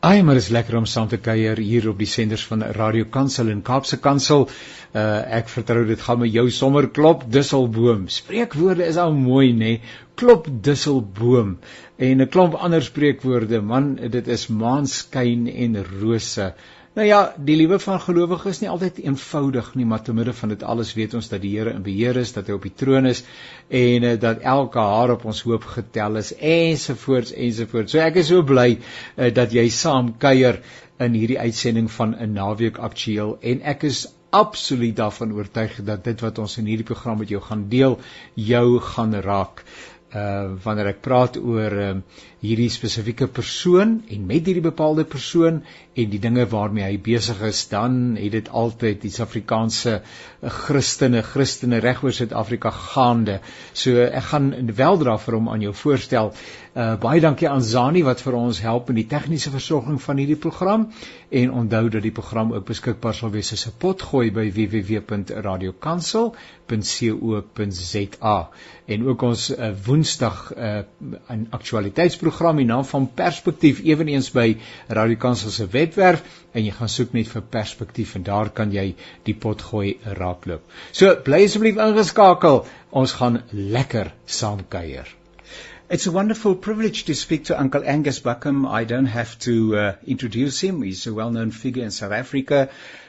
Ai, maar is lekker om saam te kuier hier op die senders van Radio Kansel en Kaapse Kansel. Uh ek vertrou dit gaan met jou sommer klop dusselboom. Spreekwoorde is al mooi nê. Nee? Klop dusselboom en 'n klomp ander spreekwoorde. Man, dit is maanskyn en rose. Nou ja, die liewe van gelowiges is nie altyd eenvoudig nie, maar te midde van dit alles weet ons dat die Here in beheer is, dat hy op die troon is en uh, dat elke haar op ons hoop getel is ensovoorts ensovoorts. So ek is so bly uh, dat jy saam kuier in hierdie uitsending van 'n naweek aktueel en ek is absoluut daarvan oortuig dat dit wat ons in hierdie program met jou gaan deel jou gaan raak uh wanneer ek praat oor uh hierdie spesifieke persoon en met hierdie bepaalde persoon en die dinge waarmee hy besig is dan het dit altyd die Suid-Afrikaanse Christene Christene reg oor Suid-Afrika gaande. So ek gaan weldra vir hom aan jou voorstel. Uh baie dankie aan Zani wat vir ons help in die tegniese versorging van hierdie program en onthou dat die program ook beskikbaar sal wees as 'n potgooi by www.radiokansel.co.za en ook ons uh, Woensdag uh, 'n aktualiteitsprogram in naam van Perspektief ewenigs by Radio Kansel se webwerf en jy gaan soek net vir Perspektief en daar kan jy die potgooi raakloop. So bly asseblief ingeskakel. Ons gaan lekker saam kuier. It's a wonderful privilege to speak to Uncle Angus Buckham. I don't have to uh, introduce him. He's a well-known figure in South Africa,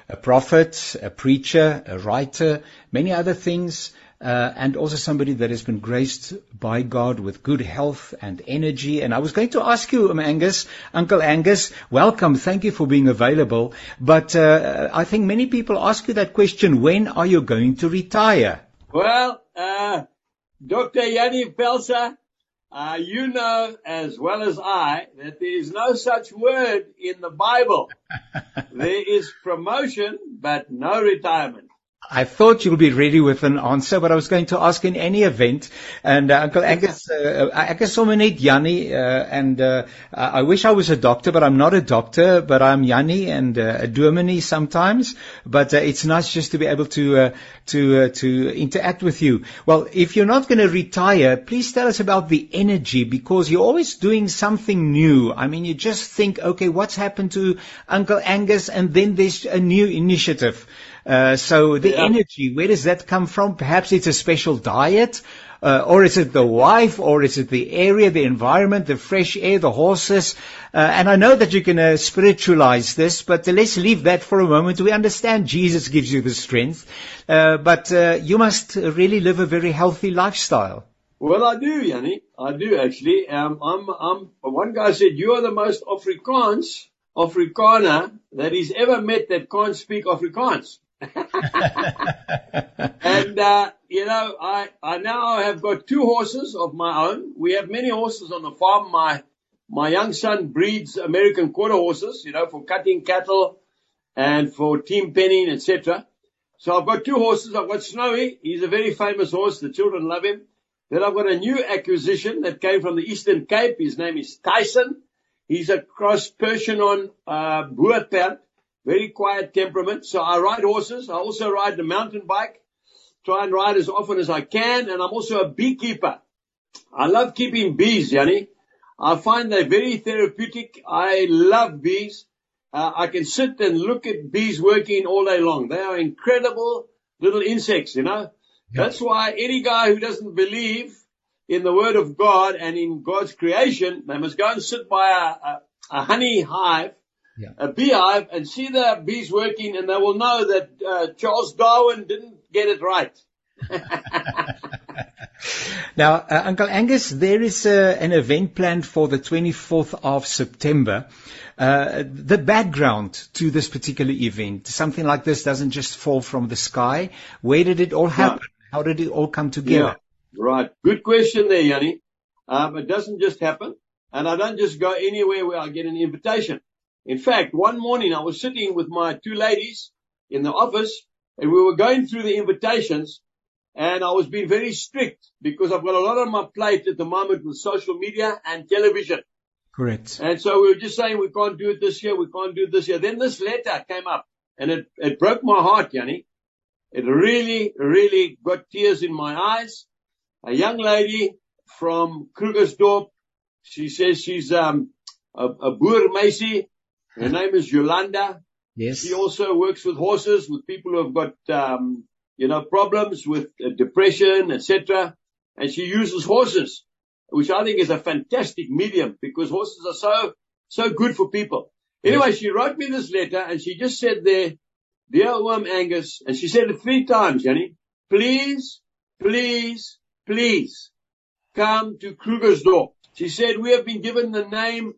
a prophet, a preacher, a writer, many other things, uh, and also somebody that has been graced by God with good health and energy. And I was going to ask you, um, Angus, Uncle Angus, welcome. Thank you for being available. But uh, I think many people ask you that question, when are you going to retire? Well, uh, Dr. Jannie Pelser, uh, you know as well as I that there is no such word in the Bible. there is promotion, but no retirement. I thought you'll be ready with an answer, but I was going to ask in any event. And uh, Uncle Angus, uh, ek is sommer net Jannie, uh, and uh, I wish I was a doctor, but I'm not a doctor, but I'm Jannie and uh, a dominee sometimes. But uh, it's nice just to be able to uh, to uh, to interact with you. Well, if you're not going to retire, please tell us about the energy because you're always doing something new. I mean, you just think, okay, what's happened to Uncle Angus, and then there's a new initiative. Uh, so the Yeah. energy, where does that come from? Perhaps it's a special diet, uh, or is it the wife, or is it the area, the environment, the fresh air, the horses? Uh, and I know that you can uh, spiritualize this, but let's leave that for a moment. We understand Jesus gives you the strength, uh, but uh, you must really live a very healthy lifestyle. Well, I do, Jannie. I do actually. Um, I'm, I'm, one guy said, you are the most Afrikaans, Afrikaner that he's ever met that can't speak Afrikaans. And, uh, you know, I, I now have got two horses of my own. We have many horses on the farm. My, my young son breeds American quarter horses, you know, for cutting cattle and for team penning, etc. So I've got two horses. I've got Snowy. He's a very famous horse. The children love him. Then I've got a new acquisition that came from the Eastern Cape. His name is Tyson. He's a cross Percheron, uh, Boerperd. Very quiet temperament. So I ride horses. I also ride the mountain bike. Try and ride as often as I can. And I'm also a beekeeper. I love keeping bees, Jannie. I find they're very therapeutic. I love bees. Uh, I can sit and look at bees working all day long. They are incredible little insects, you know. That's why any guy who doesn't believe in the word of God and in God's creation, they must go and sit by a, a, a honey hive, Yeah. a beehive, and see the bees working, and they will know that uh, Charles Darwin didn't get it right. Now, uh, Uncle Angus, there is uh, an event planned for the 24th of September. Uh, the background to this particular event, something like this doesn't just fall from the sky. Where did it all happen? How did it all come together? Yeah, right. Good question there, Jannie. Um, it doesn't just happen, and I don't just go anywhere where I get an invitation. In fact, one morning I was sitting with my two ladies in the office, and we were going through the invitations, and I was being very strict because I've got a lot on my plate at the moment with social media and television. Correct. And so we were just saying we can't do it this year, we can't do it this year. Then this letter came up and it, it broke my heart, Jannie. It really, really got tears in my eyes. A young lady from Krugersdorp, she says she's um, a, a boer meisie Her name is Yolanda. Yes. She also works with horses, with people who have got, um, you know, problems with uh, depression, etc. And she uses horses, which I think is a fantastic medium because horses are so, so good for people. Anyway, yes. she wrote me this letter and she just said there, Dear Worm Angus, and she said it three times, Jenny, please, please, please come to Krugersdorp. She said, we have been given the name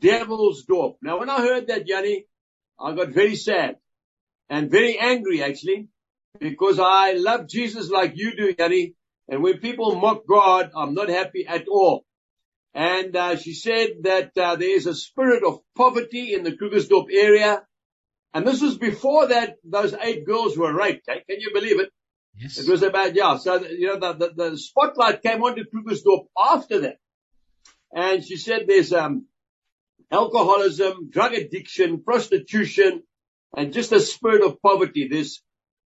Devil's Dorp. Now when I heard that, Jannie, I got very sad and very angry actually because I love Jesus like you do, Jannie. And when people mock God, I'm not happy at all. And uh, she said that uh, there is a spirit of poverty in the Krugersdorp area. And this was before that those eight girls were raped. Eh? Can you believe it? Yes. It was about, yeah. So, you know, the, the, the spotlight came onto Krugersdorp after that. And she said there's, um, alcoholism, drug addiction, prostitution, and just a spirit of poverty. There's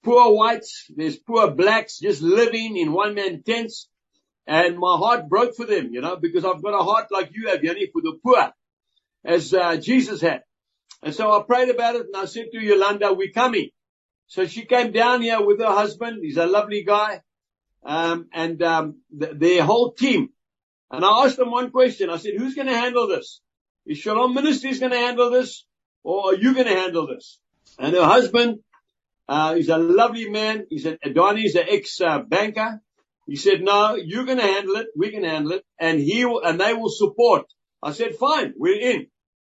poor whites, there's poor blacks just living in one man tents. And my heart broke for them, you know, because I've got a heart like you have, Jannie, for the poor, as uh, Jesus had. And so I prayed about it and I said to Yolanda, we're coming. So she came down here with her husband. He's a lovely guy. Um, and, um, the, their whole team. And I asked them one question. I said, who's going to handle this? Is Shalom Ministries going to handle this? Or are you going to handle this? And her husband, uh, he's a lovely man. He's an, Donnie's an ex-banker. Uh, he said, no, you're going to handle it. We can handle it. And he will, and they will support. I said, fine, we're in.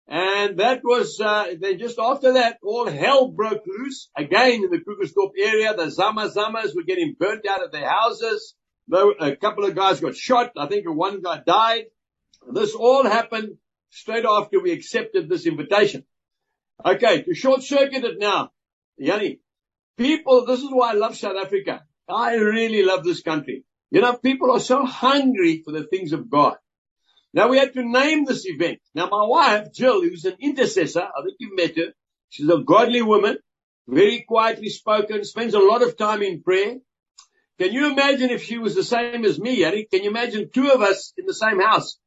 And that was, uh, then just after that, all hell broke loose again in the Krugersdorp area. The Zama Zamas were getting burnt out of their houses. A couple of guys got shot. I think one guy died. This all happened straight after we accepted this invitation. Okay, to short circuit it now. Jannie, people, this is why I love South Africa. I really love this country. You know, people are so hungry for the things of God. Now we had to name this event. Now my wife, Jill, who's an intercessor, I think you've met her. She's a godly woman, very quietly spoken, spends a lot of time in prayer. Can you imagine if she was the same as me, Jannie? Can you imagine two of us in the same house?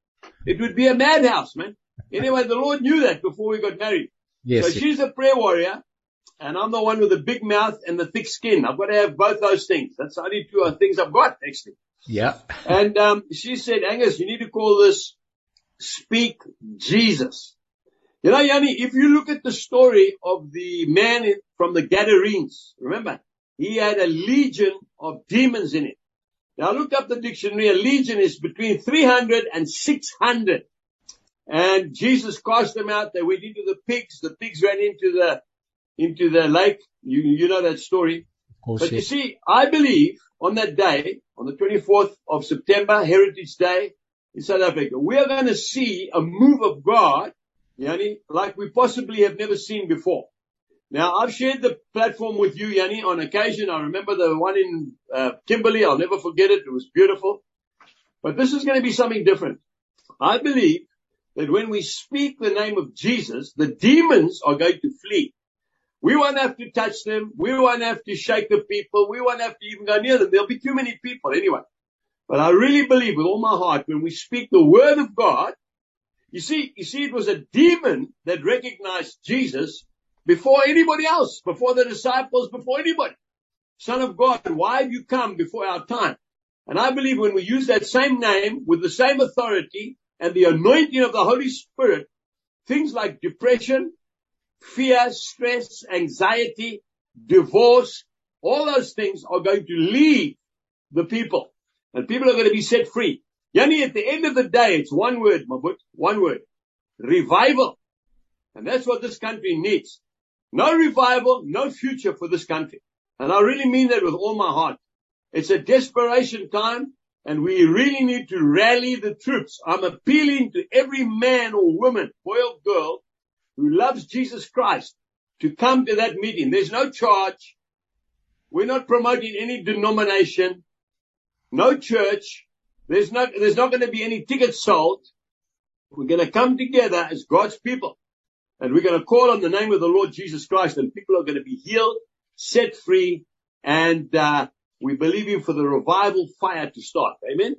It would be a madhouse, man. Anyway, the Lord knew that before we got married. Yes. So she's a prayer warrior and I'm the one with the big mouth and the thick skin. I've got to have both those things. That's the only two things I've got, actually. Yeah. And, um, she said, Angus, you need to call this Speak Jesus. You know, Jannie, if you look at the story of the man from the Gadarenes, remember, he had a legion of demons in it. Now I looked up the dictionary. A legion is between 300 and 600. And Jesus cast them out. They went into the pigs. The pigs ran into the, into the lake. You, you know that story. Course, but you see, I believe on that day, on the 24th of September, Heritage Day in South Africa, we are going to see a move of God, Jannie, like we possibly have never seen before. Now, I've shared the platform with you, Jannie, on occasion. I remember the one in uh, Kimberley. I'll never forget it. It was beautiful. But this is going to be something different. I believe that when we speak the name of Jesus, the demons are going to flee. We won't have to touch them. We won't have to shake the people. We won't have to even go near them. There'll be too many people anyway. But I really believe with all my heart when we speak the word of God, you see, you see, it was a demon that recognized Jesus before anybody else, before the disciples, before anybody. Son of God, why have you come before our time? And I believe when we use that same name with the same authority and the anointing of the Holy Spirit, things like depression, fear, stress, anxiety, divorce, all those things are going to leave the people and people are going to be set free. Jannie, at the end of the day, it's one word, boy, one word. Revival. And that's what this country needs. No revival, no future for this country. And I really mean that with all my heart. It's a desperation time and we really need to rally the troops. I'm appealing to every man or woman, boy or girl who loves Jesus Christ to come to that meeting. There's no charge. We're not promoting any denomination, no church. There's not, there's not going to be any tickets sold. We're going to come together as God's people and we're going to call on the name of the Lord Jesus Christ and people are going to be healed, set free, and uh, we believe Him for the revival fire to start. Amen?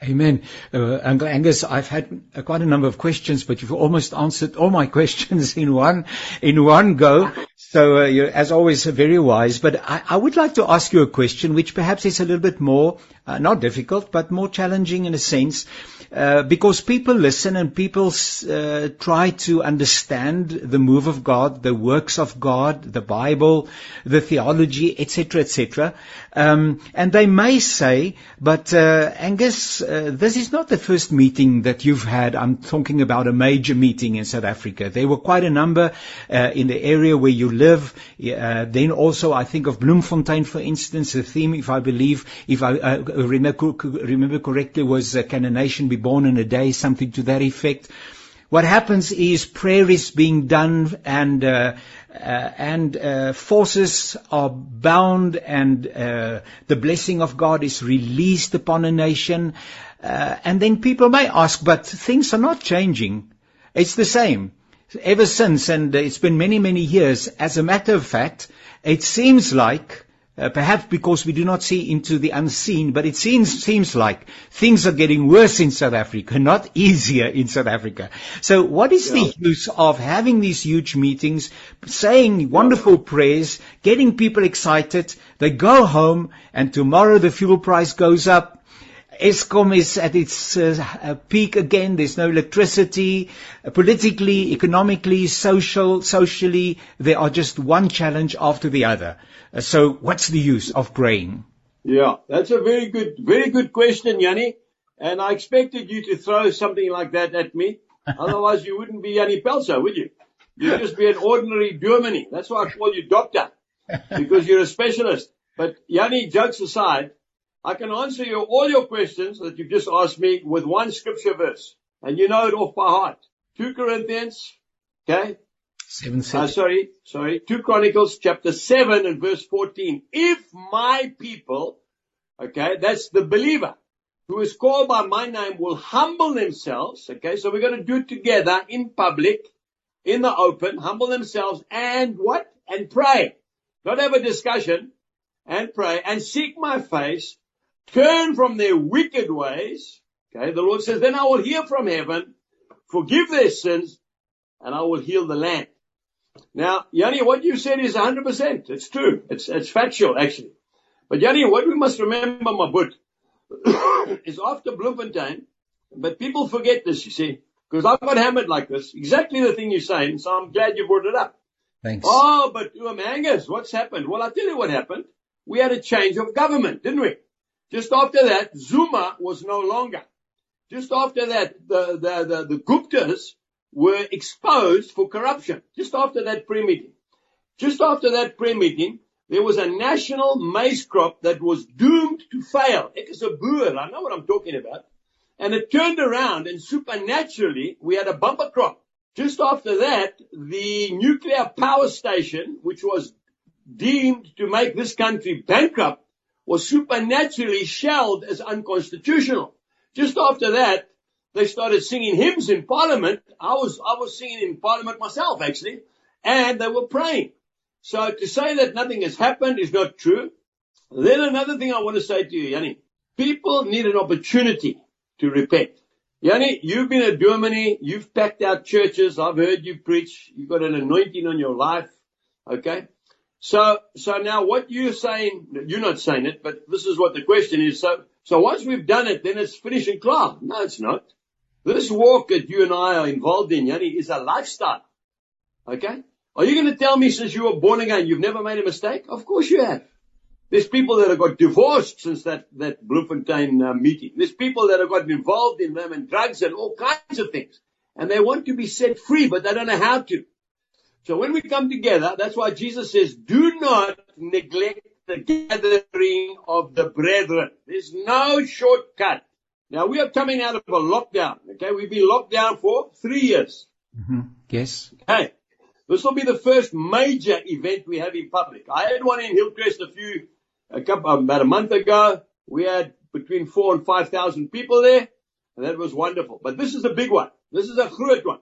Amen. Uh, Uncle Angus, I've had uh, quite a number of questions, but you've almost answered all my questions in one, in one go. So, uh, you're, as always, very wise. But I, I, would like to ask you a question, which perhaps is a little bit more, uh, not difficult, but more challenging in a sense. Uh, because people listen and people uh, try to understand the move of God, the works of God, the Bible, the theology, etc., etc. Um, and they may say, but uh, Angus, uh, this is not the first meeting that you've had. I'm talking about a major meeting in South Africa. There were quite a number uh, in the area where you live. then also, I think of Bloemfontein, for instance. The theme, if I believe, if I remember, remember correctly, was "Can a Nation Be born in a day, something to that effect. What happens is prayer is being done and uh, uh, and uh, forces are bound and uh, the blessing of God is released upon a nation. Uh, and then people may ask, but things are not changing. It's the same. Ever since, and it's been many, many years, as a matter of fact, it seems like uh, perhaps because we do not see into the unseen, but it seems, seems like things are getting worse in South Africa, not easier in South Africa. So what is yeah. the use of having these huge meetings, saying wonderful prayers, getting people excited, they go home, and tomorrow the fuel price goes up, Eskom is at its uh, peak again. There's no electricity. Uh, politically, economically, social, socially, there are just one challenge after the other. Uh, so what's the use of praying? Yeah, that's a very good, very good question, Jannie. And I expected you to throw something like that at me. Otherwise, you wouldn't be Jannie Pelser, would you? You'd just be an ordinary dominee. That's why I call you doctor, because you're a specialist. But Jannie, jokes aside, I can answer you all your questions that you've just asked me with one scripture verse. And you know it off by heart. 2 Corinthians, okay? Seven, seven. Uh, sorry, sorry. 2 Chronicles chapter 7 and verse 14. If my people, okay, that's the believer who is called by my name will humble themselves, okay, so we're going to do it together in public, in the open, humble themselves and what? And pray. Not have a discussion and pray and seek my face, turn from their wicked ways, okay, the Lord says, then I will hear from heaven, forgive their sins, and I will heal the land. Now, Jannie, what you said is 100%. It's true. It's, it's factual, actually. But Jannie, what we must remember, my bud, is after Bloemfontein, but people forget this, you see, because I've got hammered like this. Exactly the thing you're saying, so I'm glad you brought it up. Thanks. Oh, but um, Angus, what's happened? Well, I'll tell you what happened. We had a change of government, didn't we? Just after that, Zuma was no longer. Just after that, the, the, the, the Guptas were exposed for corruption just after that pre-meeting. Just after that pre-meeting, there was a national maize crop that was doomed to fail. Ek is a boer, I know what I'm talking about. And it turned around and supernaturally we had a bumper crop. Just after that, the nuclear power station, which was deemed to make this country bankrupt, was supernaturally shelled as unconstitutional. Just after that, they started singing hymns in parliament. I was, I was singing in parliament myself actually, and they were praying. So to say that nothing has happened is not true. Then another thing I want to say to you, Jannie, people need an opportunity to repent. Jannie, you've been at dominee, you've packed out churches, I've heard you preach, you've got an anointing on your life, okay? So, so now what you're saying, you're not saying it, but this is what the question is. So, so once we've done it, then it's finished and. No, it's not. This walk that you and I are involved in, Jannie, is a lifestyle. Okay? Are you going to tell me since you were born again you've never made a mistake? Of course you have. There's people that have got divorced since that, that Bloemfontein uh, meeting. There's people that have gotten involved in them and drugs and all kinds of things. And they want to be set free, but they don't know how to. So when we come together, that's why Jesus says, do not neglect the gathering of the brethren. There's no shortcut. Now we are coming out of a lockdown. Okay, we've been locked down for three years. Mm-hmm. Yes. Okay, this will be the first major event we have in public. I had one in Hillcrest a few, a couple, about a month ago. We had between four and five thousand people there, and that was wonderful. But this is a big one. This is a groot one,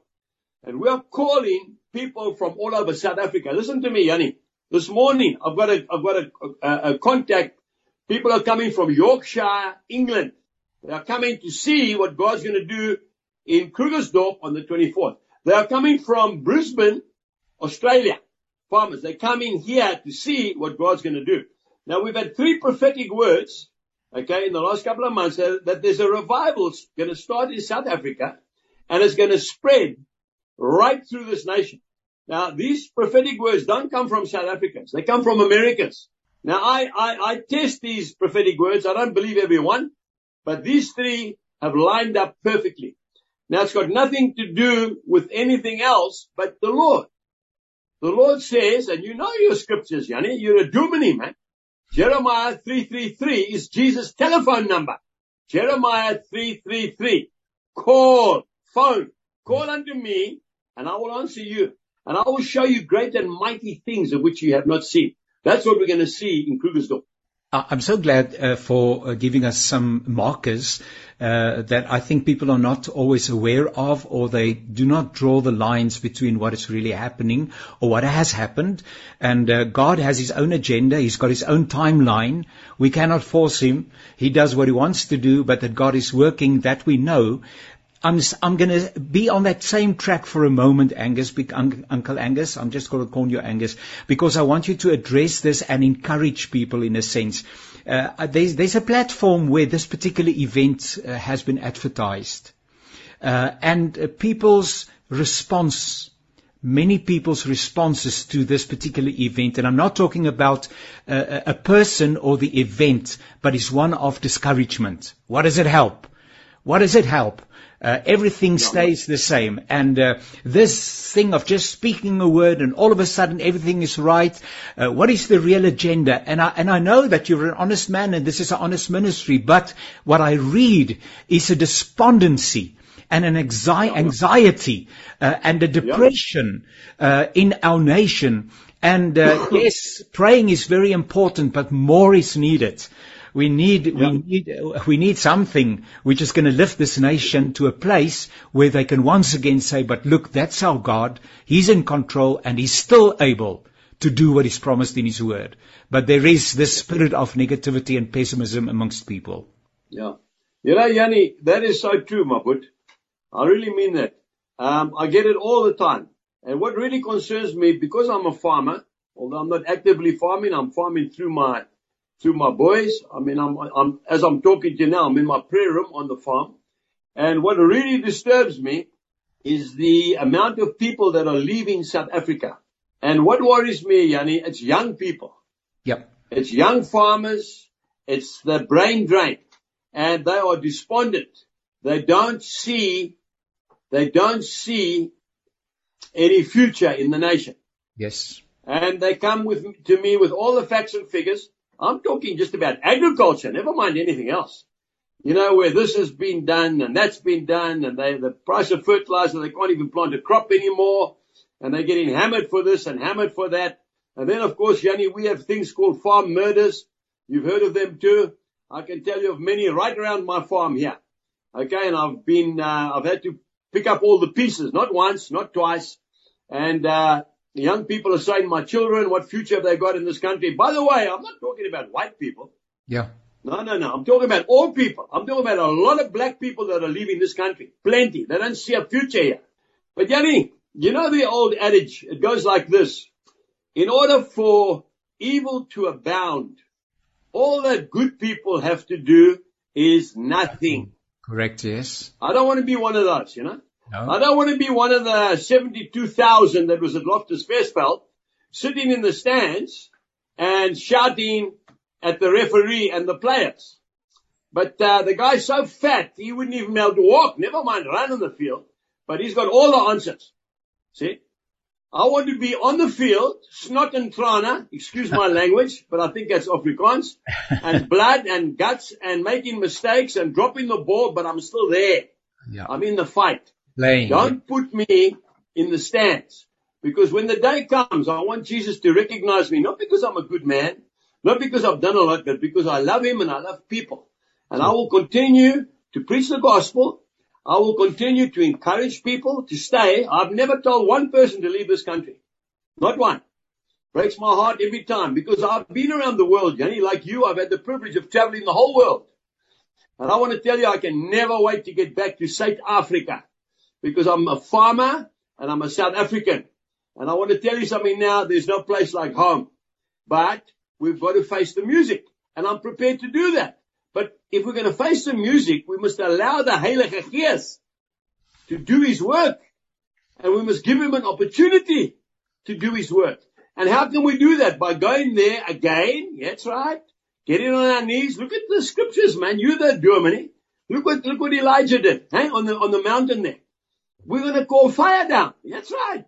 and we are calling people from all over South Africa. Listen to me, Jannie. This morning, I've got a, I've got a, a, a contact. People are coming from Yorkshire, England. They are coming to see what God's going to do in Krugersdorp on the 24th. They are coming from Brisbane, Australia. Farmers, they're coming here to see what God's going to do. Now we've had three prophetic words, okay, in the last couple of months that, that there's a revival going to start in South Africa and it's going to spread right through this nation. Now these prophetic words don't come from South Africans. They come from Americans. Now I, I, I test these prophetic words. I don't believe every one, but these three have lined up perfectly. Now it's got nothing to do with anything else but the Lord. The Lord says, and you know your scriptures, Jannie, you're a dominee, man. Jeremiah 333 is Jesus' telephone number. Jeremiah 333. Call, phone, call unto me, and I will answer you. And I will show you great and mighty things of which you have not seen. That's what we're going to see in Krugersdorp. I'm so glad uh, for uh, giving us some markers uh, that I think people are not always aware of, or they do not draw the lines between what is really happening or what has happened. And uh, God has His own agenda. He's got His own timeline. We cannot force Him. He does what He wants to do, but that God is working, that we know. I'm, I'm going to be on that same track for a moment, Angus, Uncle Angus. I'm just going to call you Angus because I want you to address this and encourage people in a sense. Uh, there's, there's, a platform where this particular event uh, has been advertised. Uh, and uh, people's response many people's responses to this particular event. And I'm not talking about uh, a person or the event, but it's one of discouragement. What does it help? What does it help? Uh, everything stays the same. And uh, this thing of just speaking a word and all of a sudden everything is right, uh, what is the real agenda? And I, and I know that you're an honest man and this is an honest ministry, but what I read is a despondency and an anxi- anxiety uh, and a depression uh, in our nation. And uh, yes, praying is very important, but more is needed. We need, yeah. we need, we need something which is going to lift this nation to a place where they can once again say, but look, that's our God. He's in control and he's still able to do what he's promised in his word. But there is this spirit of negativity and pessimism amongst people. Yeah. You know, Jannie, that is so true, my. I really mean that. Um, I get it all the time. And what really concerns me, because I'm a farmer, although I'm not actively farming, I'm farming through my to my boys. I mean, I'm, I'm, as I'm talking to you now, I'm in my prayer room on the farm. And what really disturbs me is the amount of people that are leaving South Africa. And what worries me, Jannie, it's young people. Yep. It's young farmers. It's the brain drain. And they are despondent. They don't see, they don't see any future in the nation. Yes. And they come with, to me with all the facts and figures. I'm talking just about agriculture, never mind anything else. You know, where this has been done and that's been done and they, the price of fertilizer, they can't even plant a crop anymore and they're getting hammered for this and hammered for that. And then of course, Jannie, we have things called farm murders. You've heard of them too. I can tell you of many right around my farm here. Okay. And I've been, uh, I've had to pick up all the pieces, not once, not twice. And, uh, the young people are saying, my children, what future have they got in this country? By the way, I'm not talking about white people. Yeah. No, no, no. I'm talking about all people. I'm talking about a lot of black people that are leaving this country. Plenty. They don't see a future here. But Jannie, you know the old adage, it goes like this. In order for evil to abound, all that good people have to do is nothing. Correct, yes. I don't want to be one of those, you know. No. I don't want to be one of the 72,000 that was at Loftus Versfeld sitting in the stands and shouting at the referee and the players. But uh, the guy's so fat, he wouldn't even be able to walk, never mind run on the field. But he's got all the answers. See? I want to be on the field, snot and trana, excuse my language, but I think that's Afrikaans, and blood and guts and making mistakes and dropping the ball, but I'm still there. Yeah. I'm in the fight. Don't put me in the stands. Because when the day comes, I want Jesus to recognize me, not because I'm a good man, not because I've done a lot, but because I love him and I love people. And I will continue to preach the gospel. I will continue to encourage people to stay. I've never told one person to leave this country. Not one. Breaks my heart every time because I've been around the world, Jenny, like you. I've had the privilege of traveling the whole world. And I want to tell you, I can never wait to get back to South Africa because I'm a farmer and I'm a South African. And I want to tell you something now. There's no place like home, but we've got to face the music and I'm prepared to do that. But if we're going to face the music, we must allow the Heilige to do his work and we must give him an opportunity to do his work. And how can we do that? By going there again. That's right. Getting on our knees. Look at the scriptures, man. You're the dominee. Look what, look what Elijah did, hey, on the, on the mountain there. We're going to call fire down. That's right.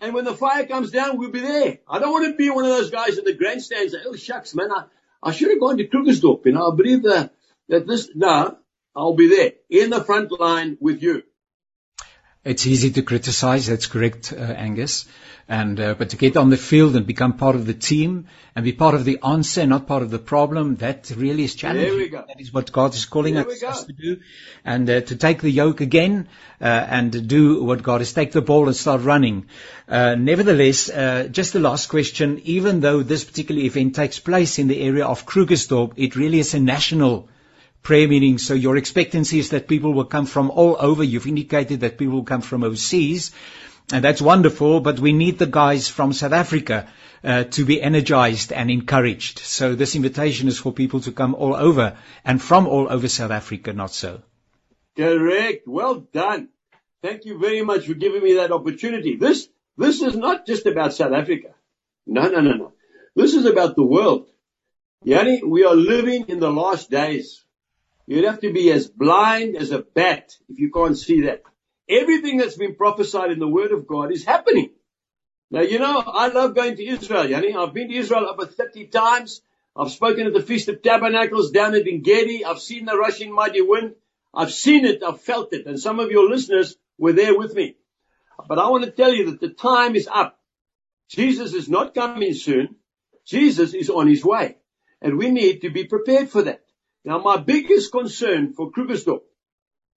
And when the fire comes down, we'll be there. I don't want to be one of those guys in the grandstands. Say, oh shucks, man, I, I should have gone to Krugersdorp. You know, I believe that, that this, no, I'll be there in the front line with you. It's easy to criticize. That's correct, uh, Angus. And uh, but to get on the field and become part of the team and be part of the answer, not part of the problem, that really is challenging. There we go. That is what God is calling us, us, to do, and uh, to take the yoke again uh, and do what God is. Take the ball and start running. Uh, nevertheless, uh, just the last question. Even though this particular event takes place in the area of Krugersdorp, it really is a national prayer meeting. So your expectancy is that people will come from all over. You've indicated that people will come from overseas. And that's wonderful, but we need the guys from South Africa uh, to be energized and encouraged. So this invitation is for people to come all over and from all over South Africa, not so. Correct. Well done. Thank you very much for giving me that opportunity. This, this is not just about South Africa. No, no, no, no. This is about the world. Jannie, we are living in the last days. You'd have to be as blind as a bat if you can't see that. Everything that's been prophesied in the Word of God is happening. Now, you know, I love going to Israel, Jannie. I've been to Israel over 30 times. I've spoken at the Feast of Tabernacles down at Engedi. I've seen the rushing mighty wind. I've seen it. I've felt it. And some of your listeners were there with me. But I want to tell you that the time is up. Jesus is not coming soon. Jesus is on his way. And we need to be prepared for that. Now, my biggest concern for Krugersdorp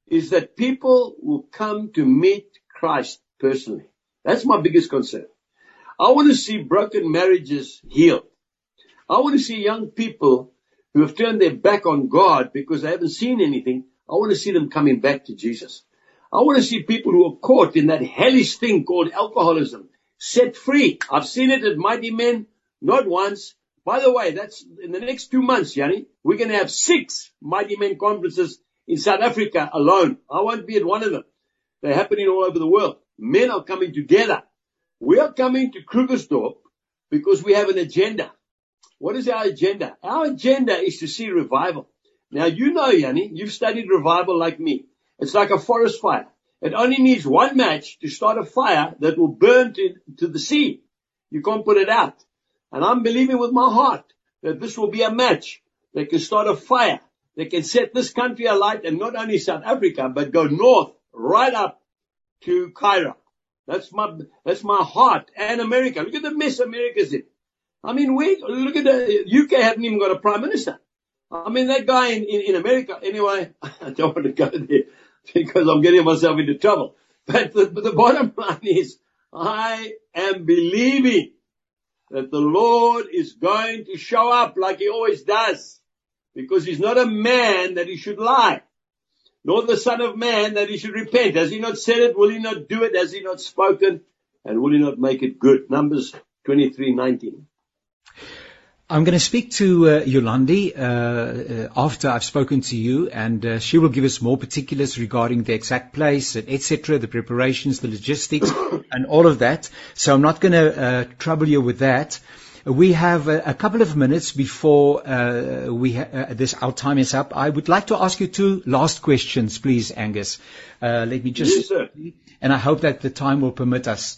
is that people will come to meet Christ personally. That's my biggest concern. I want to see broken marriages healed. I want to see young people who have turned their back on God because they haven't seen anything. I want to see them coming back to Jesus. I want to see people who are caught in that hellish thing called alcoholism set free. I've seen it at Mighty Men, not once. By the way, that's in the next two months, Jannie. We're going to have six Mighty Men conferences in South Africa alone. I won't be at one of them. They're happening all over the world. Men are coming together. We are coming to Krugersdorp because we have an agenda. What is our agenda? Our agenda is to see revival. Now you know, Jannie, you've studied revival like me. It's like a forest fire. It only needs one match to start a fire that will burn to, to the sea. You can't put it out. And I'm believing with my heart that this will be a match that can start a fire they can set this country alight and not only South Africa, but go north right up to Cairo. That's my, that's my heart and America. Look at the mess America's in. I mean, we, look at the UK haven't even got a prime minister. I mean, that guy in, in, in America, anyway, I don't want to go there because I'm getting myself into trouble. But the, but the bottom line is, I am believing that the Lord is going to show up like he always does because he's not a man that he should lie, nor the son of man that he should repent. Has he not said it? Will he not do it? Has he not spoken? And will he not make it good? Numbers 23:19. I'm going to speak to uh, Yolandi uh, uh, after I've spoken to you, and uh, she will give us more particulars regarding the exact place, etc., the preparations, the logistics, and all of that. So I'm not going to uh, trouble you with that. We have a, a couple of minutes before uh, we ha- uh, this our time is up. I would like to ask you two last questions, please, Angus. Uh, let me just, yes, and I hope that the time will permit us.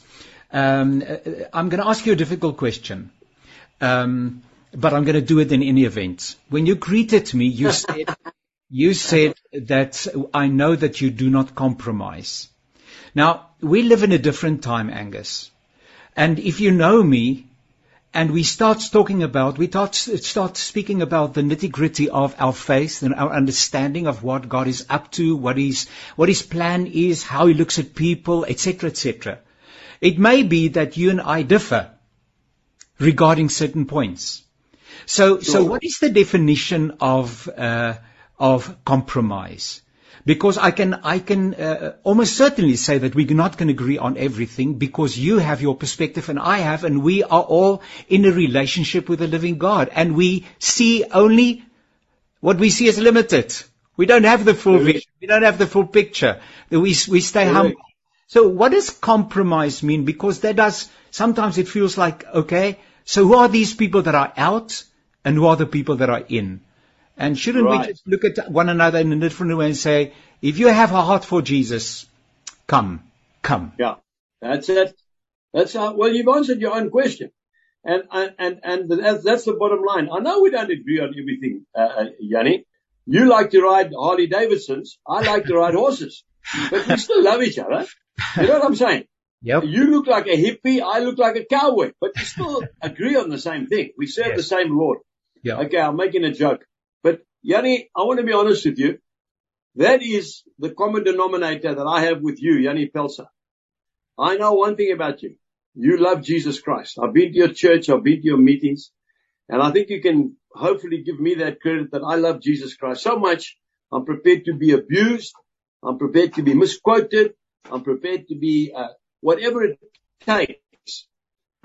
Um, uh, I'm going to ask you a difficult question. Um, but I'm going to do it in any event. When you greeted me, you said, you said that I know that you do not compromise. Now, we live in a different time, Angus. And if you know me, and we start talking about, we start, start speaking about the nitty gritty of our faith and our understanding of what God is up to, what his, what his plan is, how he looks at people, etc., etc. It may be that you and I differ regarding certain points. So, sure. so what is the definition of, uh, of compromise. Because I can, I can uh, almost certainly say that we're not going to agree on everything because you have your perspective and I have, and we are all in a relationship with the living God. And we see only what we see is limited. We don't have the full vision. We don't have the full picture. We, we stay humble. So what does compromise mean? Because that does, sometimes it feels like, okay, so who are these people that are out and who are the people that are in? And shouldn't right. we just look at one another in a different way and say, if you have a heart for Jesus, come, come. Yeah, that's it. That's how, well, you've answered your own question. And, and, and that's, that's the bottom line. I know we don't agree on everything, uh, uh, Jannie. You like to ride Harley Davidsons. I like to ride horses. But we still love each other. You know what I'm saying? Yep. You look like a hippie. I look like a cowboy. But we still agree on the same thing. We serve yes. the same Lord. Yeah. Okay, I'm making a joke. But Jannie, I want to be honest with you. That is the common denominator that I have with you, Jannie Pelser. I know one thing about you. You love Jesus Christ. I've been to your church. I've been to your meetings. And I think you can hopefully give me that credit that I love Jesus Christ so much. I'm prepared to be abused. I'm prepared to be misquoted. I'm prepared to be, uh, whatever it takes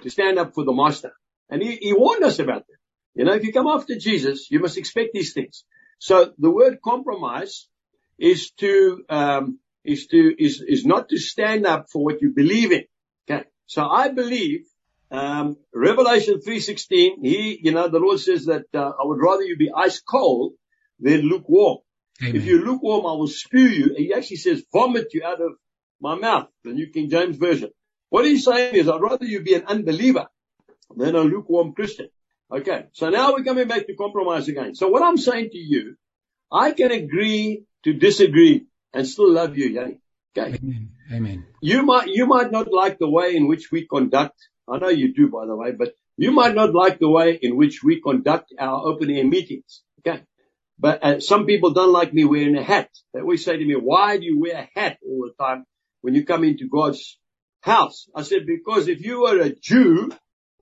to stand up for the master. And he, he warned us about that. You know, if you come after Jesus, you must expect these things. So the word compromise is to, um, is to, is, is not to stand up for what you believe in. Okay. So I believe, um, Revelation 3.16, he, you know, the Lord says that, uh, I would rather you be ice cold than lukewarm. Amen. If you're lukewarm, I will spew you. He actually says vomit you out of my mouth, the New King James Version. What he's saying is I'd rather you be an unbeliever than a lukewarm Christian. Okay, so now we're coming back to compromise again. So what I'm saying to you, I can agree to disagree and still love you, Jannie. Okay. Amen. Amen. You might, you might not like the way in which we conduct. I know you do, by the way, but you might not like the way in which we conduct our open air meetings. Okay. But uh, some people don't like me wearing a hat. They always say to me, why do you wear a hat all the time when you come into God's house? I said, because if you were a Jew,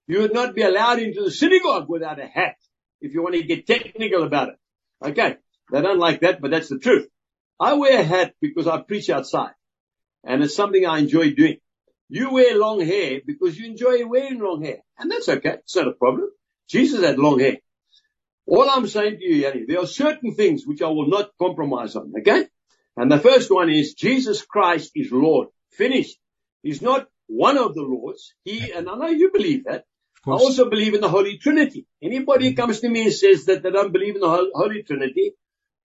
you would not be allowed into the synagogue without a hat, if you want to get technical about it. Okay. They don't like that, but that's the truth. I wear a hat because I preach outside. And it's something I enjoy doing. You wear long hair because you enjoy wearing long hair. And that's okay. It's not a problem. Jesus had long hair. All I'm saying to you, Jannie, there are certain things which I will not compromise on, okay? And the first one is Jesus Christ is Lord. Finished. He's not one of the Lords. He, and I know you believe that. I also believe in the Holy Trinity. Anybody who mm-hmm. comes to me and says that they don't believe in the Holy Trinity,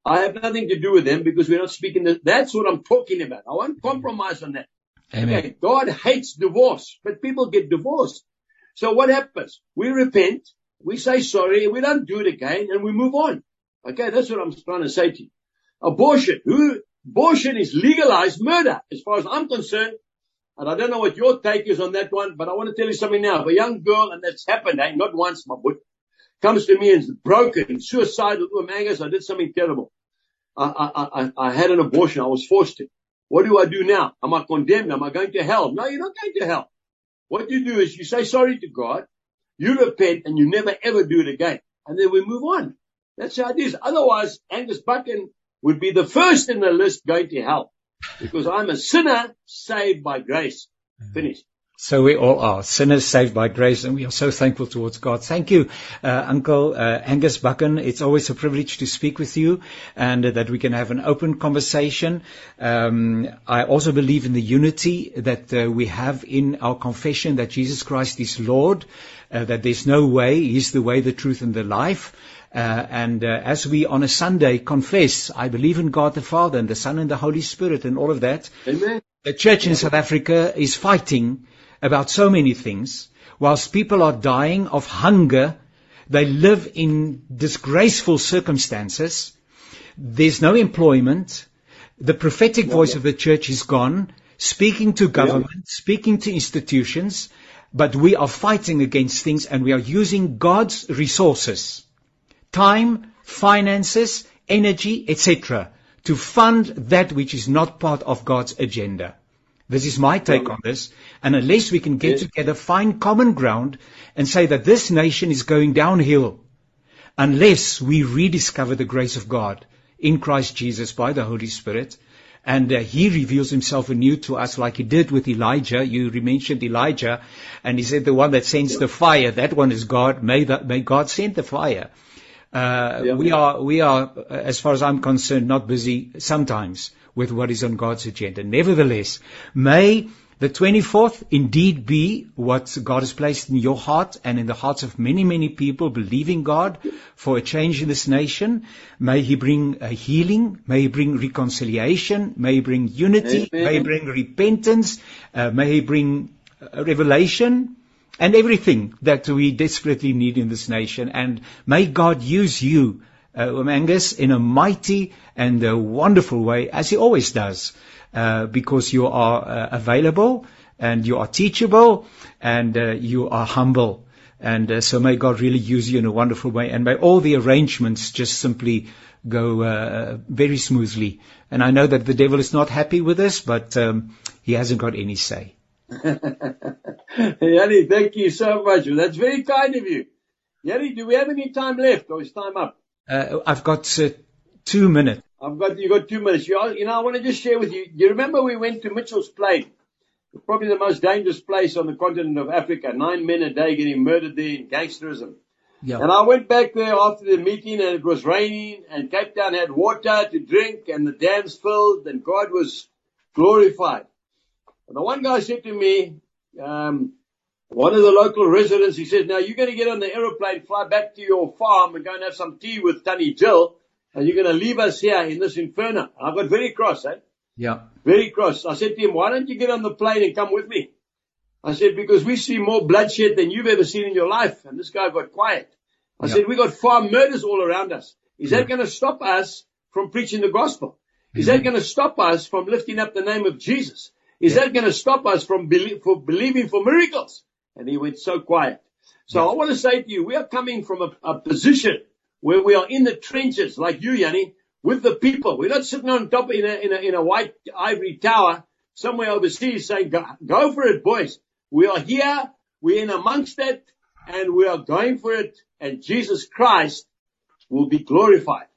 I have nothing to do with them because we're not speaking. The, that's what I'm talking about. I won't mm-hmm. compromise on that. Amen. Okay, God hates divorce, but people get divorced. So what happens? We repent, we say sorry, we don't do it again, and we move on. Okay, that's what I'm trying to say to you. Abortion. Who, abortion is legalized murder, as far as I'm concerned. And I don't know what your take is on that one, but I want to tell you something now. If a young girl, and that's happened, eh, not once, my boy, comes to me and is broken, suicidal, oh, Angus, I did something terrible. I, I, I, I had an abortion. I was forced to. What do I do now? Am I condemned? Am I going to hell? No, you're not going to hell. What you do is you say sorry to God, you repent, and you never ever do it again. And then we move on. That's how it is. Otherwise, Angus Buchan would be the first in the list going to hell because I'm a sinner saved by grace. Finished. So we all are sinners saved by grace, and we are so thankful towards God. Thank you, uh, Uncle uh, Angus Buchan. It's always a privilege to speak with you, and uh, that we can have an open conversation. Um, I also believe in the unity that uh, we have in our confession that Jesus Christ is Lord, uh, that there's no way He's the way, the truth, and the life. Uh, and uh, as we on a Sunday confess, I believe in God the Father and the Son and the Holy Spirit and all of that. Amen. The church in South Africa is fighting about so many things. Whilst people are dying of hunger, they live in disgraceful circumstances. There's no employment. The prophetic voice of the church is gone, speaking to government, speaking to institutions, but we are fighting against things and we are using God's resources time, finances, energy, etc., to fund that which is not part of God's agenda. This is my take on this. And unless we can get together, find common ground, and say that this nation is going downhill, unless we rediscover the grace of God in Christ Jesus by the Holy Spirit. And uh, he reveals himself anew to us like he did with Elijah. You mentioned Elijah, and he said the one that sends the fire, that one is God. May, that, may God send the fire. Uh, yeah. We are, we are, as far as I'm concerned, not busy sometimes with what is on God's agenda. Nevertheless, may the 24th indeed be what God has placed in your heart and in the hearts of many, many people believing God for a change in this nation. May He bring a healing. May He bring reconciliation. May He bring unity. Amen. May He bring repentance. Uh, may He bring uh, revelation and everything that we desperately need in this nation. And may God use you, uh, Angus, in a mighty and a wonderful way, as He always does uh, because you are uh, available and you are teachable and uh, you are humble. And uh, so may God really use you in a wonderful way and may all the arrangements just simply go uh, very smoothly. And I know that the devil is not happy with this, but um, he hasn't got any say. Jannie, thank you so much. That's very kind of you. Jannie, do we have any time left or is time up? Uh, I've got uh, two minutes. I've got you got two minutes. You, you know, I want to just share with you. You remember we went to Mitchell's Plain, probably the most dangerous place on the continent of Africa. Nine men a day getting murdered there in gangsterism. Yeah. And I went back there after the meeting, and it was raining, and Cape Town had water to drink, and the dams filled, and God was glorified. And the one guy said to me, um, one of the local residents, he said, "Now you're going to get on the aeroplane, fly back to your farm, and go and have some tea with Tannie Jill." and you're going to leave us here in this inferno. I got very cross, eh? Yeah. Very cross. I said to him, why don't you get on the plane and come with me? I said, because we see more bloodshed than you've ever seen in your life. And this guy got quiet. I yeah. said, we got farm murders all around us. Is yeah. that going to stop us from preaching the gospel? Is mm-hmm. that going to stop us from lifting up the name of Jesus? Is yeah. that going to stop us from be- for believing for miracles? And he went so quiet. So I want to say to you, we are coming from a, a position where we are in the trenches, like you, Jannie, with the people. We're not sitting on top in a, in a, in a white ivory tower somewhere overseas saying, go, go for it, boys. We are here. We're in amongst it and we are going for it and Jesus Christ will be glorified.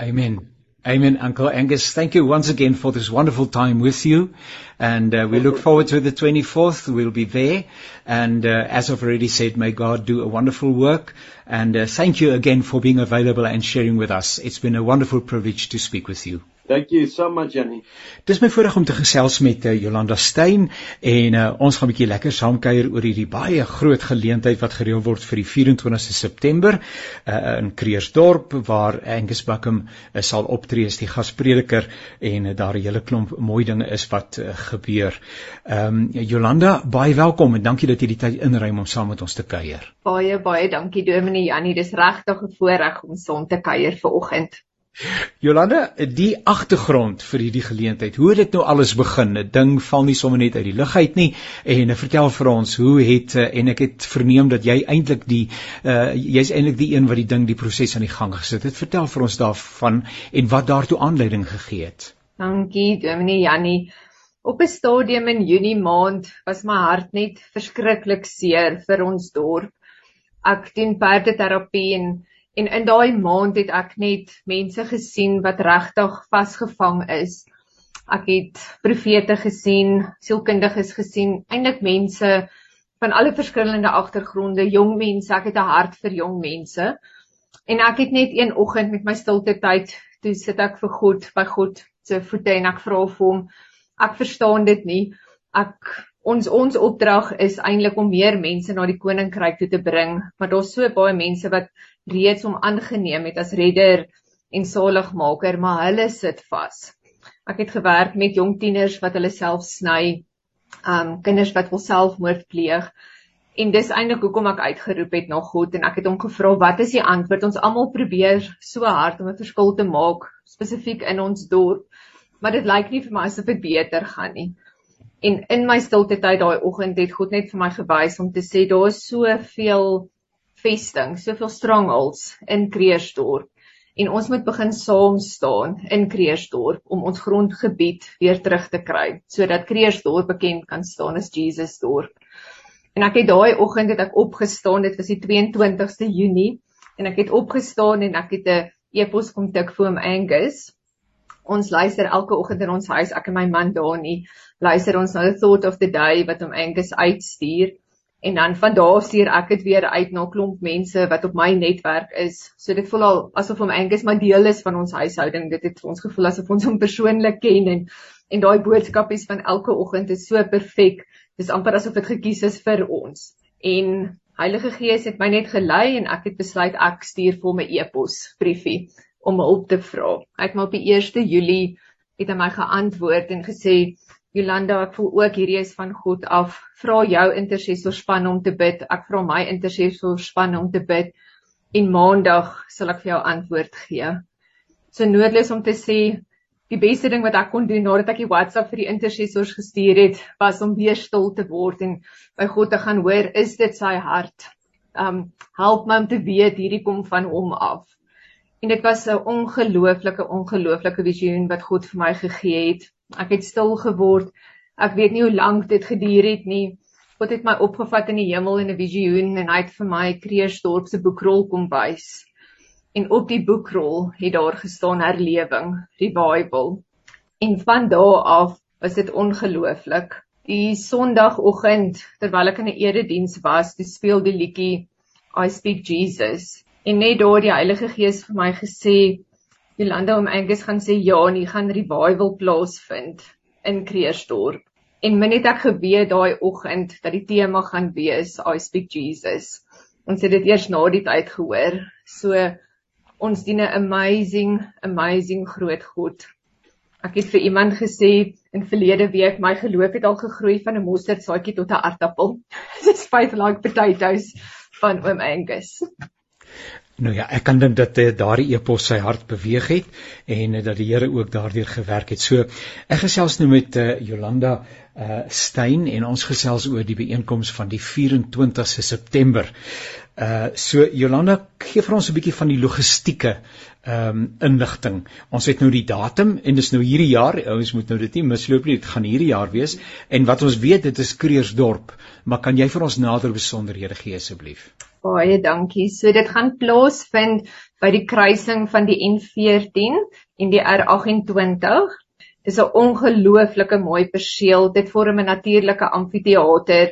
Amen. Amen, Uncle Angus. Thank you once again for this wonderful time with you. And uh, we look forward to the 24th. We'll be there. And uh, as I've already said, may God do a wonderful work. And uh, thank you again for being available and sharing with us. It's been a wonderful privilege to speak with you. Thank you so much Jenny. Dis my voorreg om te gesels met uh, Jolanda Stein en uh, ons gaan 'n bietjie lekker saamkuier oor hierdie baie groot geleentheid wat gereël word vir die 24ste September uh, in Kreersdorp waar Angus Buckham uh, sal optree as die gasprediker en uh, daar 'n hele klomp mooi dinge is wat uh, gebeur. Ehm um, Jolanda, baie welkom en dankie dat jy die tyd inruim om saam met ons te kuier. Baie baie dankie Dominee Jannie, dis regtig 'n voorreg om saam te kuier vanoggend. Jolanda, die agtergrond vir hierdie geleentheid, hoe het dit nou alles begin? 'n Ding val nie sommer net uit die lug uit nie. En uh, vertel vir ons, hoe het uh, en ek het verneem dat jy eintlik die uh jy's eintlik die een wat die ding die proses aan die gang gesit het. Vertel vir ons daarvan en wat daartoe aanleiding gegee het. Dankie, Dominee Jannie. Op 'n stadium in Junie maand was my hart net verskriklik seer vir ons dorp. Ek doen perdeterapie en En in daai maand het ek net mense gesien wat regtig vasgevang is. Ek het profete gesien, sielkundiges gesien, eintlik mense van alle verskillende agtergronde, jong mense. Ek het 'n hart vir jong mense. En ek het net een oggend met my stilte tyd, toe sit ek vir God, by God se voete en ek vra vir hom, ek verstaan dit nie. Ek ons ons opdrag is eintlik om meer mense na die koninkryk toe te bring, maar daar's so baie mense wat reeds hom aangeneem het as redder en saligmaker, maar hulle sit vas. Ek het gewerk met jong tieners wat hulle self sny, um kinders wat wil selfmoord pleeg. En dis eintlik hoekom ek uitgeroep het na God en ek het hom gevra wat is die antwoord? Ons almal probeer so hard om 'n verskil te maak spesifiek in ons dorp, maar dit lyk nie vir my asof dit beter gaan nie. En in my stilte tyd daai oggend het God net vir my gewys om te sê daar is soveel vesting, soveel strangles in Kreersdorp en ons moet begin saam staan in Kreersdorp om ons grondgebied weer terug te kry sodat Kreersdorp bekend kan staan as Jesus dorp. En ek het daai oggend het ek opgestaan, dit was die 22ste Junie en ek het opgestaan en ek het 'n e-pos kom tik vir hom Angus. Ons luister elke oggend in ons huis, ek en my man Dani, luister ons na the thought of the day wat hom Angus uitstuur. En dan van daar stuur ek dit weer uit na 'n klomp mense wat op my netwerk is. So dit voel al asof hom Angus maar deel is van ons huishouding. Dit het vir ons gevoel asof ons hom persoonlik ken en en daai boodskapies van elke oggend is so perfek. Dis amper asof dit gekies is vir ons. En Heilige Gees het my net gelei en ek het besluit ek stuur vir hom 'n e-pos briefie om hulp te vra. Hy het maar op die 1 Julie het hy my geantwoord en gesê Jolanda, ek voel ook hierdie is van God af. Vra jou intercessorspan om te bid. Ek vra my intercessorspan om te bid en maandag sal ek vir jou antwoord gee. So noodloos om te sê die beste ding wat ek kon doen nadat ek die WhatsApp vir die intercessors gestuur het, was om weer stil te word en by God te gaan hoor, is dit sy hart? Um help my om te weet hierdie kom van hom af. En dit was 'n ongelooflike ongelooflike visioen wat God vir my gegee het. Ek het stil geword. Ek weet nie hoe lank dit geduur het nie. God het my opgevat in die hemel in 'n visioen en hy het vir my Kreersdorp se boekrol kom wys en op die boekrol het daar gestaan herlewing, revival. En van daardie af was dit ongelooflik. Die Sondagoggend terwyl ek in 'n erediens was, dis speel die liedjie I speak Jesus. En net daar die Heilige Gees vir my gesê, Jolanda om Angus gaan sê ja, en hier gaan revival plaasvind in Kreersdorp. En min het ek geweet daai oggend dat die tema gaan wees I speak Jesus. Ons het dit eers na die tyd gehoor. So ons dien 'n amazing amazing groot God. Ek het vir iemand gesê in verlede week my geloof het al gegroei van 'n mosterdsaadjie tot 'n aardappel. Dis five like potatoes van oom Angus. Nou ja, ek kan dink dat uh, daardie epos sy hart beweeg het en uh, dat die Here ook daardeur gewerk het. So ek gesels nou met uh, Jolanda uh Stein en ons gesels oor die byeenkoms van die 24ste September. Uh so Jolanda gee vir ons 'n bietjie van die logistieke ehm um, inligting. Ons het nou die datum en dis nou hierdie jaar. Ons moet nou dit nie misloop nie. Dit gaan hierdie jaar wees. En wat ons weet, dit is Kreersdorp. Maar kan jy vir ons nader besonderhede gee asseblief? Baie dankie. So dit gaan plaasvind by die kruising van die N14 en die R28. Dis 'n ongelooflike mooi perseel. Dit vorm 'n natuurlike amfitheater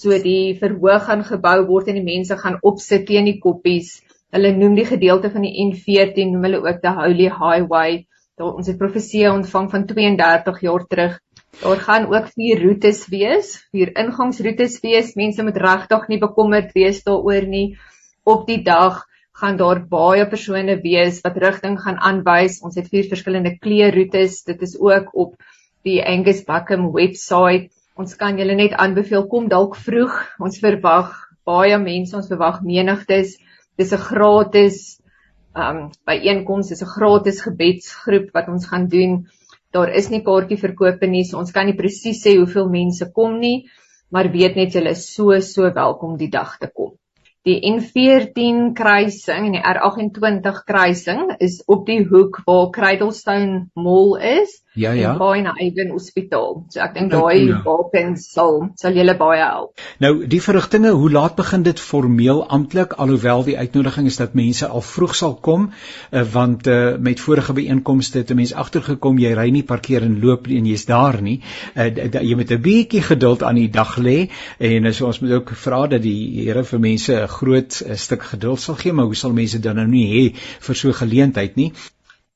so die verhoog gaan gebou word en die mense gaan opsit teen die koppies. Hulle noem die gedeelte van die N14 noem hulle ook die Holy Highway. Daar ons het profesie ontvang van 32 jaar terug. Daar gaan ook vier roetes wees, vier ingangsroetes wees. Mense moet regtig nie bekommerd wees daaroor nie. Op die dag gaan daar baie persone wees wat rigting gaan aanwys. Ons het vier verskillende kleurroetes. Dit is ook op die Angus Buckham webwerf Ons kan julle net aanbeveel kom dalk vroeg. Ons verwag baie mense, ons verwag menigtes. Dis 'n gratis um byeenkoms, dis 'n gratis gebedsgroep wat ons gaan doen. Daar is nie kaartjieverkope nie, so ons kan nie presies sê hoeveel mense kom nie, maar weet net julle is so so welkom die dag te kom. Die N14 kruising en die R28 kruising is op die hoek waar Cradlestone Mall is Ja ja. Baie na Ewen Hospitaal. So ek dink daai ja. wapens sal sal julle baie help. Nou die verrigtinge, hoe laat begin dit formeel amptelik alhoewel die uitnodiging is dat mense al vroeg sal kom uh, want uh, met vorige byeenkomste het 'n mens agtergekom jy ry nie parkeer en loop en jy's daar nie. Uh, jy moet 'n bietjie geduld aan die dag lê en so ons moet ook vra dat die Here vir mense 'n groot uh, stuk geduld sal gee, maar hoe sal mense dan nou nie hê vir so 'n geleentheid nie?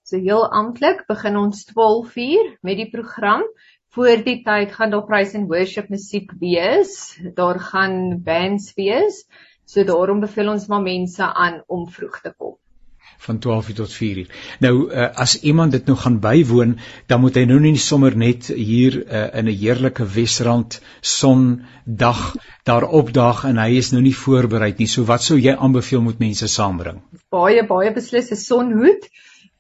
So heel amptelik begin ons 12:00 met die program. Voor die tyd gaan daar praise and worship musiek wees. Daar gaan bands wees. So daarom beveel ons maar mense aan om vroeg te kom van 12:00 tot 4:00. Nou uh, as iemand dit nou gaan bywoon, dan moet hy nou nie sommer net hier uh, in 'n heerlike Wesrand sondag daar opdaag en hy is nou nie voorberei nie. So wat sou jy aanbeveel moet mense saambring? Baie baie beslis 'n sonhoed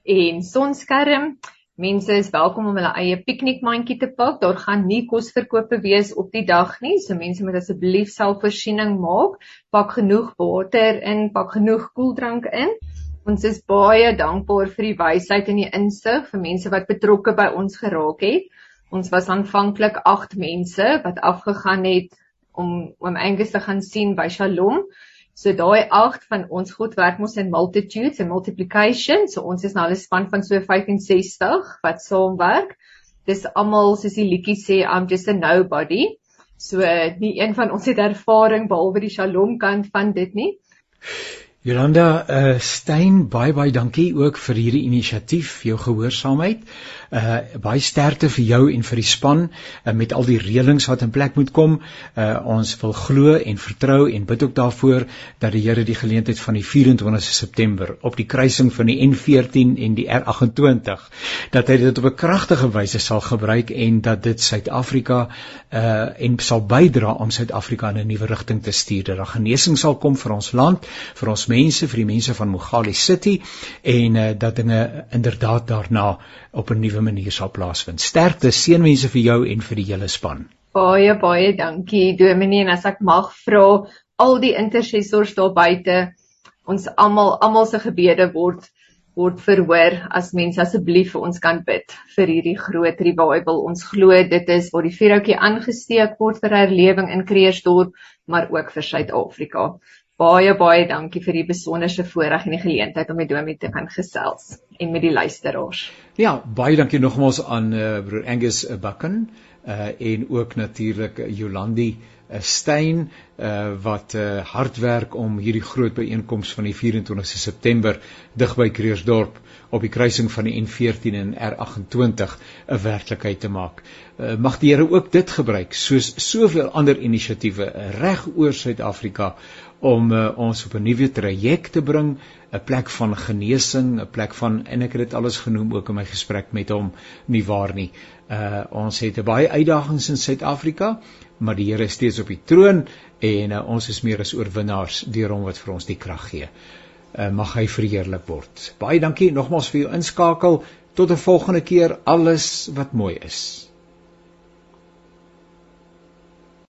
en sonskerm. Mense is welkom om hulle eie piknikmandjie te pak. Daar gaan nie kosverkope wees op die dag nie, so mense moet asseblief selfvoorsiening maak. Pak genoeg water in, pak genoeg koeldrank in. Ons is baie dankbaar vir die wysheid en die insig vir mense wat betrokke by ons geraak het. Ons was aanvanklik 8 mense wat afgegaan het om om Angus te gaan sien by Shalom. So daai 8 van ons God werk mos in multitudes en multiplication. So ons is nou 'n span van so 65 wat saamwerk. Dis almal soos die liedjie sê I'm just a nobody. So nie een van ons het ervaring behalwe die Shalom kant van dit nie. Jolanda uh, Stein, baie baie dankie ook vir hierdie inisiatief, jou gehoorsaamheid uh baie sterkte vir jou en vir die span uh, met al die reëlings wat in plek moet kom. Uh ons wil glo en vertrou en bid ook daarvoor dat die Here die geleentheid van die 24 September op die kruising van die N14 en die R28 dat hy dit op 'n kragtige wyse sal gebruik en dat dit Suid-Afrika uh en sal bydra om Suid-Afrika in 'n nuwe rigting te stuur. Dat daar genesing sal kom vir ons land, vir ons mense, vir die mense van Mogale City en uh dat dinge inderdaad daarna op 'n nuwe manier sal plaasvind. Sterkte seënwense vir jou en vir die hele span. Baie baie dankie Dominee en as ek mag vra al die intercessors daar buite ons almal almal se gebede word word verhoor as mense asseblief vir ons kan bid vir hierdie groot revival. Ons glo dit is waar die vuurhoutjie aangesteek word vir herlewing in Kreersdorp, maar ook vir Suid-Afrika. Baie baie dankie vir die besonderse voorreg en die geleentheid om met Domie te kan gesels en met die luisteraars. Ja, baie dankie nogmaals aan uh, broer Angus Bucken uh, en ook natuurlik Jolandi uh, Stein uh, wat uh, hard werk om hierdie groot byeenkoms van die 24 September dig by Kreersdorp op die kruising van die N14 en R28 'n werklikheid te maak. Uh, mag die Here ook dit gebruik soos soveel ander inisiatiewe reg oor Suid-Afrika om uh, ons op 'n nuwe traject te bring, 'n plek van genesing, 'n plek van en ek het dit alles genoem ook in my gesprek met hom nie waar nie. Uh ons het baie uitdagings in Suid-Afrika, maar die Here is steeds op die troon en uh, ons is meer as oorwinnaars deur hom wat vir ons die krag gee. Uh mag hy verheerlik word. Baie dankie nogmaals vir u inskakel. Tot 'n volgende keer alles wat mooi is.